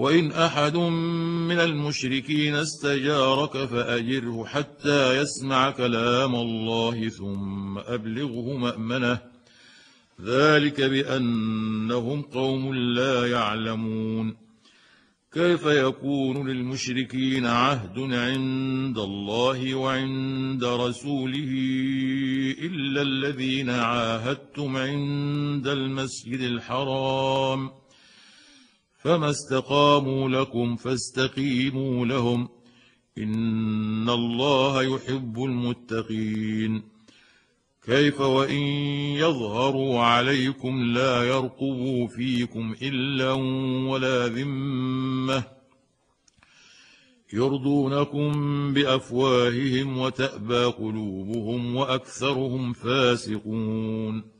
وإن أحد من المشركين استجارك فأجره حتى يسمع كلام الله ثم أبلغه مأمنة. ذلك بأنهم قوم لا يعلمون. كيف يكون للمشركين عهد عند الله وعند رسوله إلا الذين عاهدتم عند المسجد الحرام؟ فما استقاموا لكم فاستقيموا لهم إن الله يحب المتقين. كيف وإن يظهروا عليكم لا يرقبوا فيكم إلا ولا ذمة يرضونكم بأفواههم وتأبى قلوبهم وأكثرهم فاسقون.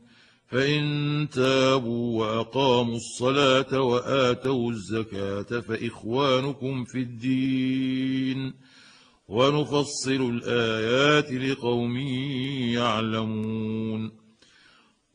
فإن تابوا وأقاموا الصلاة وآتوا الزكاة فإخوانكم في الدين ونفصل الآيات لقوم يعلمون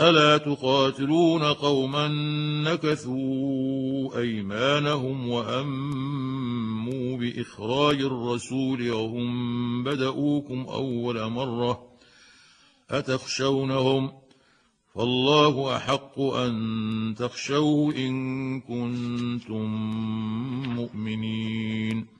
الا تقاتلون قوما نكثوا ايمانهم واموا باخراج الرسول وهم بدؤوكم اول مره اتخشونهم فالله احق ان تخشوه ان كنتم مؤمنين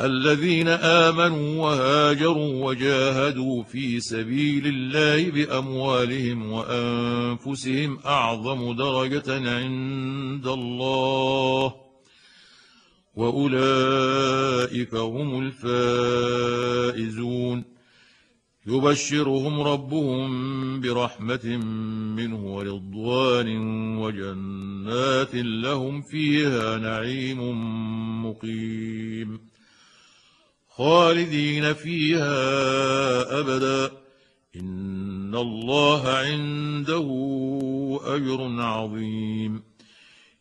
الذين آمنوا وهاجروا وجاهدوا في سبيل الله بأموالهم وأنفسهم أعظم درجة عند الله وأولئك هم الفائزون. يبشرهم ربهم برحمة منه ورضوان وجنات لهم فيها نعيم مقيم. خالدين فيها أبدا. إن الله عنده أجر عظيم.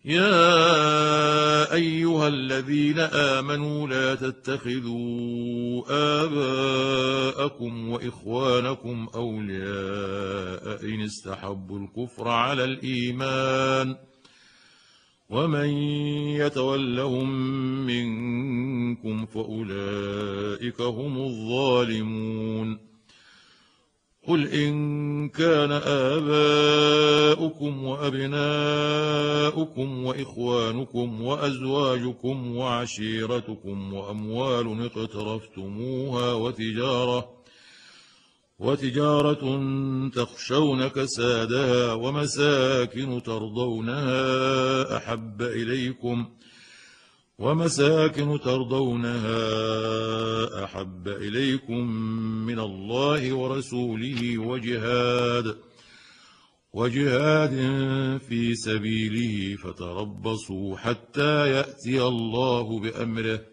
يا أيها الذين آمنوا لا تتخذوا آباءكم وإخوانكم أولياء إن استحبوا الكفر على الإيمان. ومن يتولهم منكم فأولئك هم الظالمون قل إن كان آباؤكم وأبناؤكم وإخوانكم وأزواجكم وعشيرتكم وأموال اقترفتموها وتجارة وتجارة تخشون كسادها ومساكن ترضونها أحب إليكم ومساكن ترضونها أحب إليكم من الله ورسوله وجهاد وجهاد في سبيله فتربصوا حتى يأتي الله بأمره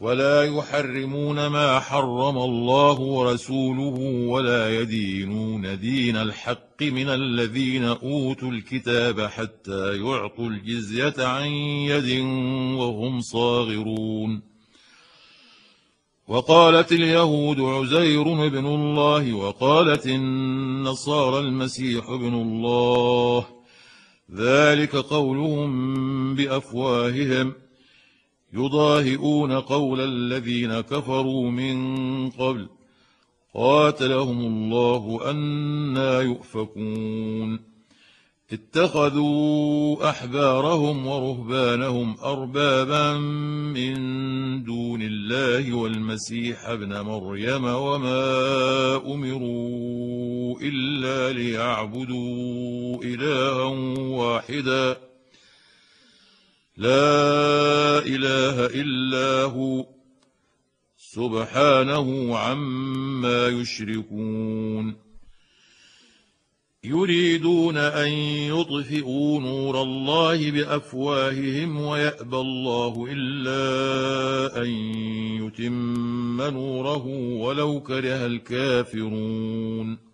ولا يحرمون ما حرم الله ورسوله ولا يدينون دين الحق من الذين أوتوا الكتاب حتى يعطوا الجزية عن يد وهم صاغرون. وقالت اليهود عزير بن الله وقالت النصارى المسيح ابن الله. ذلك قولهم بأفواههم. يضاهئون قول الذين كفروا من قبل. قاتلهم الله أنا يؤفكون. اتخذوا أحبارهم ورهبانهم أربابا من دون الله والمسيح ابن مريم وما أمروا إلا ليعبدوا إلها واحدا. لا إله إلا هو. سبحانه عما يشركون. يريدون أن يطفئوا نور الله بأفواههم ويأبى الله إلا أن يتم نوره ولو كره الكافرون.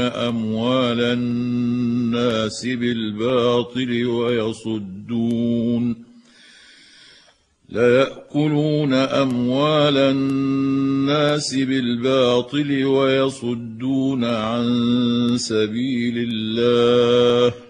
أموال الناس بالباطل ويصدون. ليأكلون أموال الناس بالباطل ويصدون عن سبيل الله.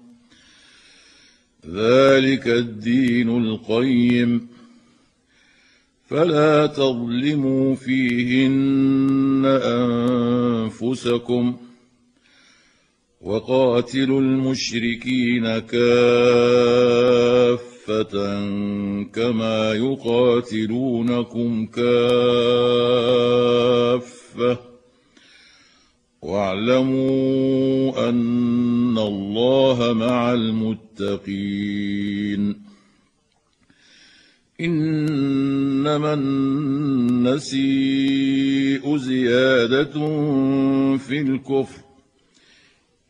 ذلك الدين القيم. فلا تظلموا فيهن أنفسكم وقاتلوا المشركين كافة كما يقاتلونكم كافة. واعلموا أن الله مع المتقين. إنما النسيء زيادة في الكفر.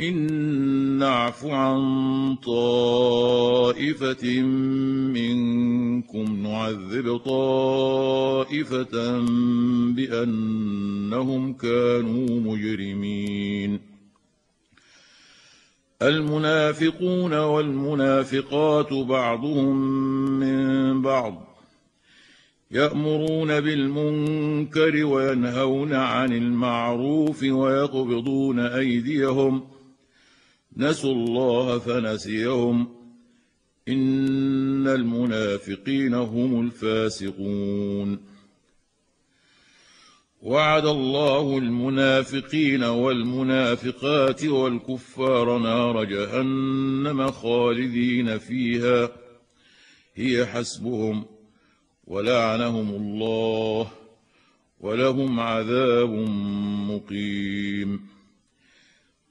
إن نعف عن طائفة منكم نعذب طائفة بأنهم كانوا مجرمين. المنافقون والمنافقات بعضهم من بعض يأمرون بالمنكر وينهون عن المعروف ويقبضون أيديهم نسوا الله فنسيهم. إن المنافقين هم الفاسقون. وعد الله المنافقين والمنافقات والكفار نار جهنم خالدين فيها. هي حسبهم ولعنهم الله ولهم عذاب مقيم.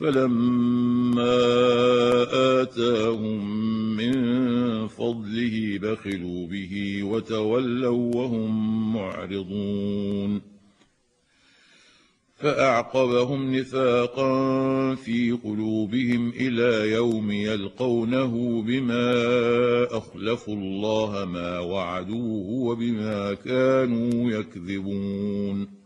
فلما آتاهم من فضله بخلوا به وتولوا وهم معرضون. فأعقبهم نفاقا في قلوبهم إلى يوم يلقونه بما أخلفوا الله ما وعدوه وبما كانوا يكذبون.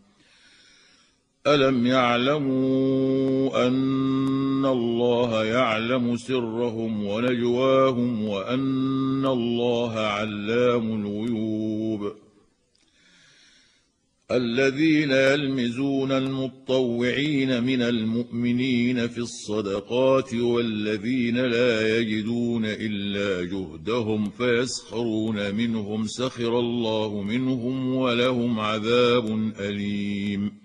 ألم يعلموا أن الله يعلم سرهم ونجواهم وأن الله علام الغيوب الذين يلمزون المطوعين من المؤمنين في الصدقات والذين لا يجدون إلا جهدهم فيسخرون منهم سخر الله منهم ولهم عذاب أليم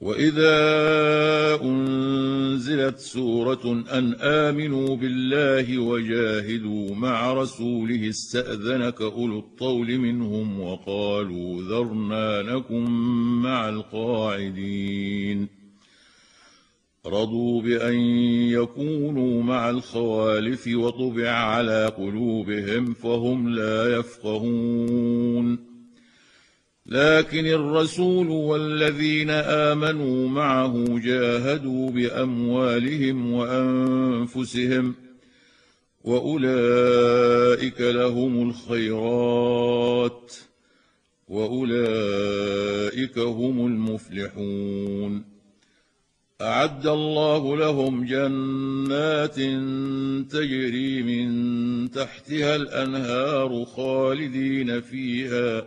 واذا انزلت سوره ان امنوا بالله وجاهدوا مع رسوله استاذنك اولو الطول منهم وقالوا ذرنا لكم مع القاعدين رضوا بان يكونوا مع الخوالف وطبع على قلوبهم فهم لا يفقهون لكن الرسول والذين آمنوا معه جاهدوا بأموالهم وأنفسهم وأولئك لهم الخيرات وأولئك هم المفلحون. أعد الله لهم جنات تجري من تحتها الأنهار خالدين فيها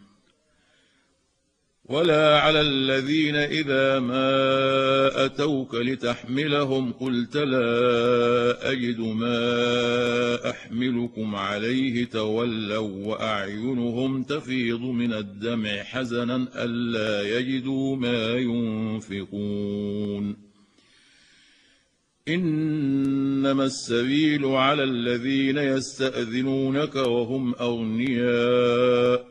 ولا على الذين اذا ما اتوك لتحملهم قلت لا اجد ما احملكم عليه تولوا واعينهم تفيض من الدمع حزنا الا يجدوا ما ينفقون انما السبيل على الذين يستاذنونك وهم اغنياء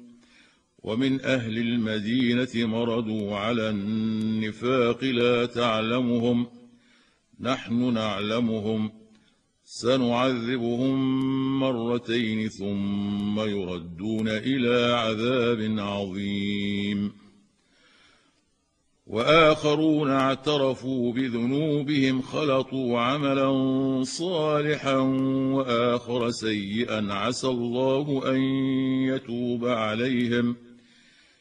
ومن أهل المدينة مردوا على النفاق لا تعلمهم نحن نعلمهم سنعذبهم مرتين ثم يردون إلى عذاب عظيم. وآخرون اعترفوا بذنوبهم خلطوا عملا صالحا وآخر سيئا عسى الله أن يتوب عليهم.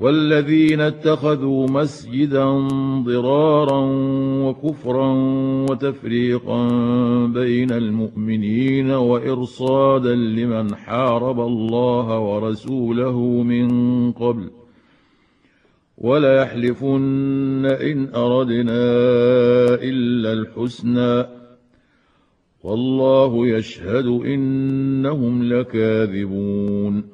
والذين اتخذوا مسجدا ضرارا وكفرا وتفريقا بين المؤمنين وإرصادا لمن حارب الله ورسوله من قبل وليحلفن إن أردنا إلا الحسنى والله يشهد إنهم لكاذبون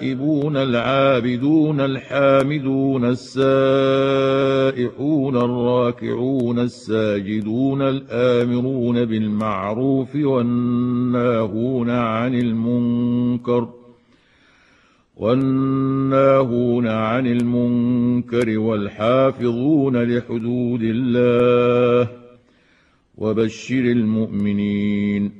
التائبون العابدون الحامدون السائحون الراكعون الساجدون الآمرون بالمعروف والناهون عن المنكر والناهون عن المنكر والحافظون لحدود الله وبشر المؤمنين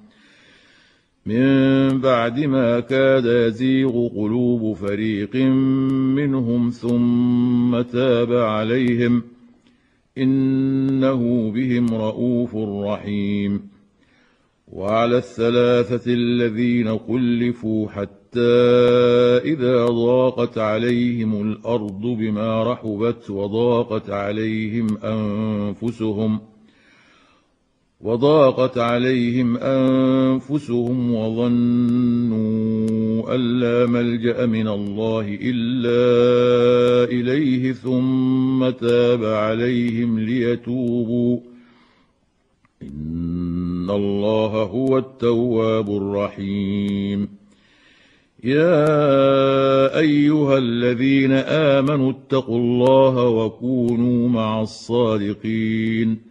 من بعد ما كاد يزيغ قلوب فريق منهم ثم تاب عليهم إنه بهم رءوف رحيم. وعلى الثلاثة الذين خلفوا حتى إذا ضاقت عليهم الأرض بما رحبت وضاقت عليهم أنفسهم وضاقت عليهم أنفسهم وظنوا أن لا ملجأ من الله إلا إليه ثم تاب عليهم ليتوبوا. إن الله هو التواب الرحيم. يا أيها الذين آمنوا اتقوا الله وكونوا مع الصادقين.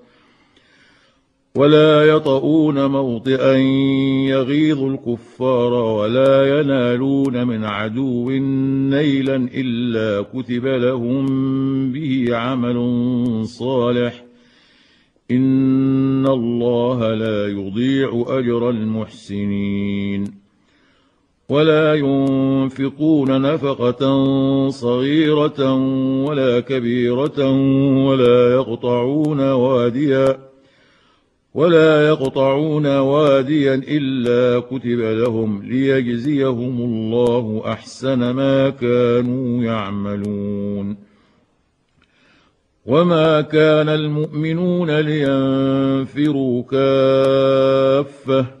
ولا يطؤون موطئا يغيظ الكفار ولا ينالون من عدو نيلا إلا كتب لهم به عمل صالح. إن الله لا يضيع أجر المحسنين. ولا ينفقون نفقة صغيرة ولا كبيرة ولا يقطعون واديا ولا يقطعون واديا إلا كتب لهم ليجزيهم الله أحسن ما كانوا يعملون. وما كان المؤمنون لينفروا كافة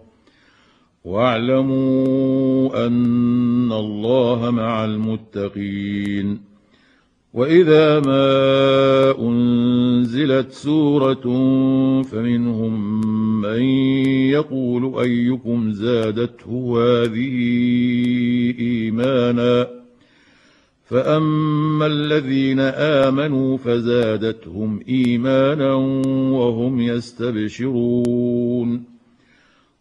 واعلموا أن الله مع المتقين. وإذا ما أنزلت سورة فمنهم من يقول أيكم زادته هذه إيمانا؟ فأما الذين آمنوا فزادتهم إيمانا وهم يستبشرون.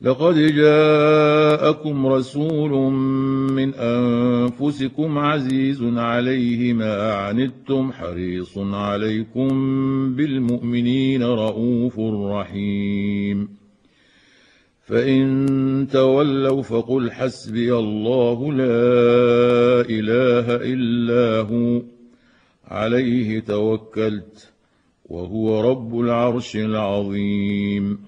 لقد جاءكم رسول من أنفسكم عزيز عليه ما عنتم حريص عليكم بالمؤمنين رءوف رحيم. فإن تولوا فقل حسبي الله لا إله إلا هو عليه توكلت وهو رب العرش العظيم.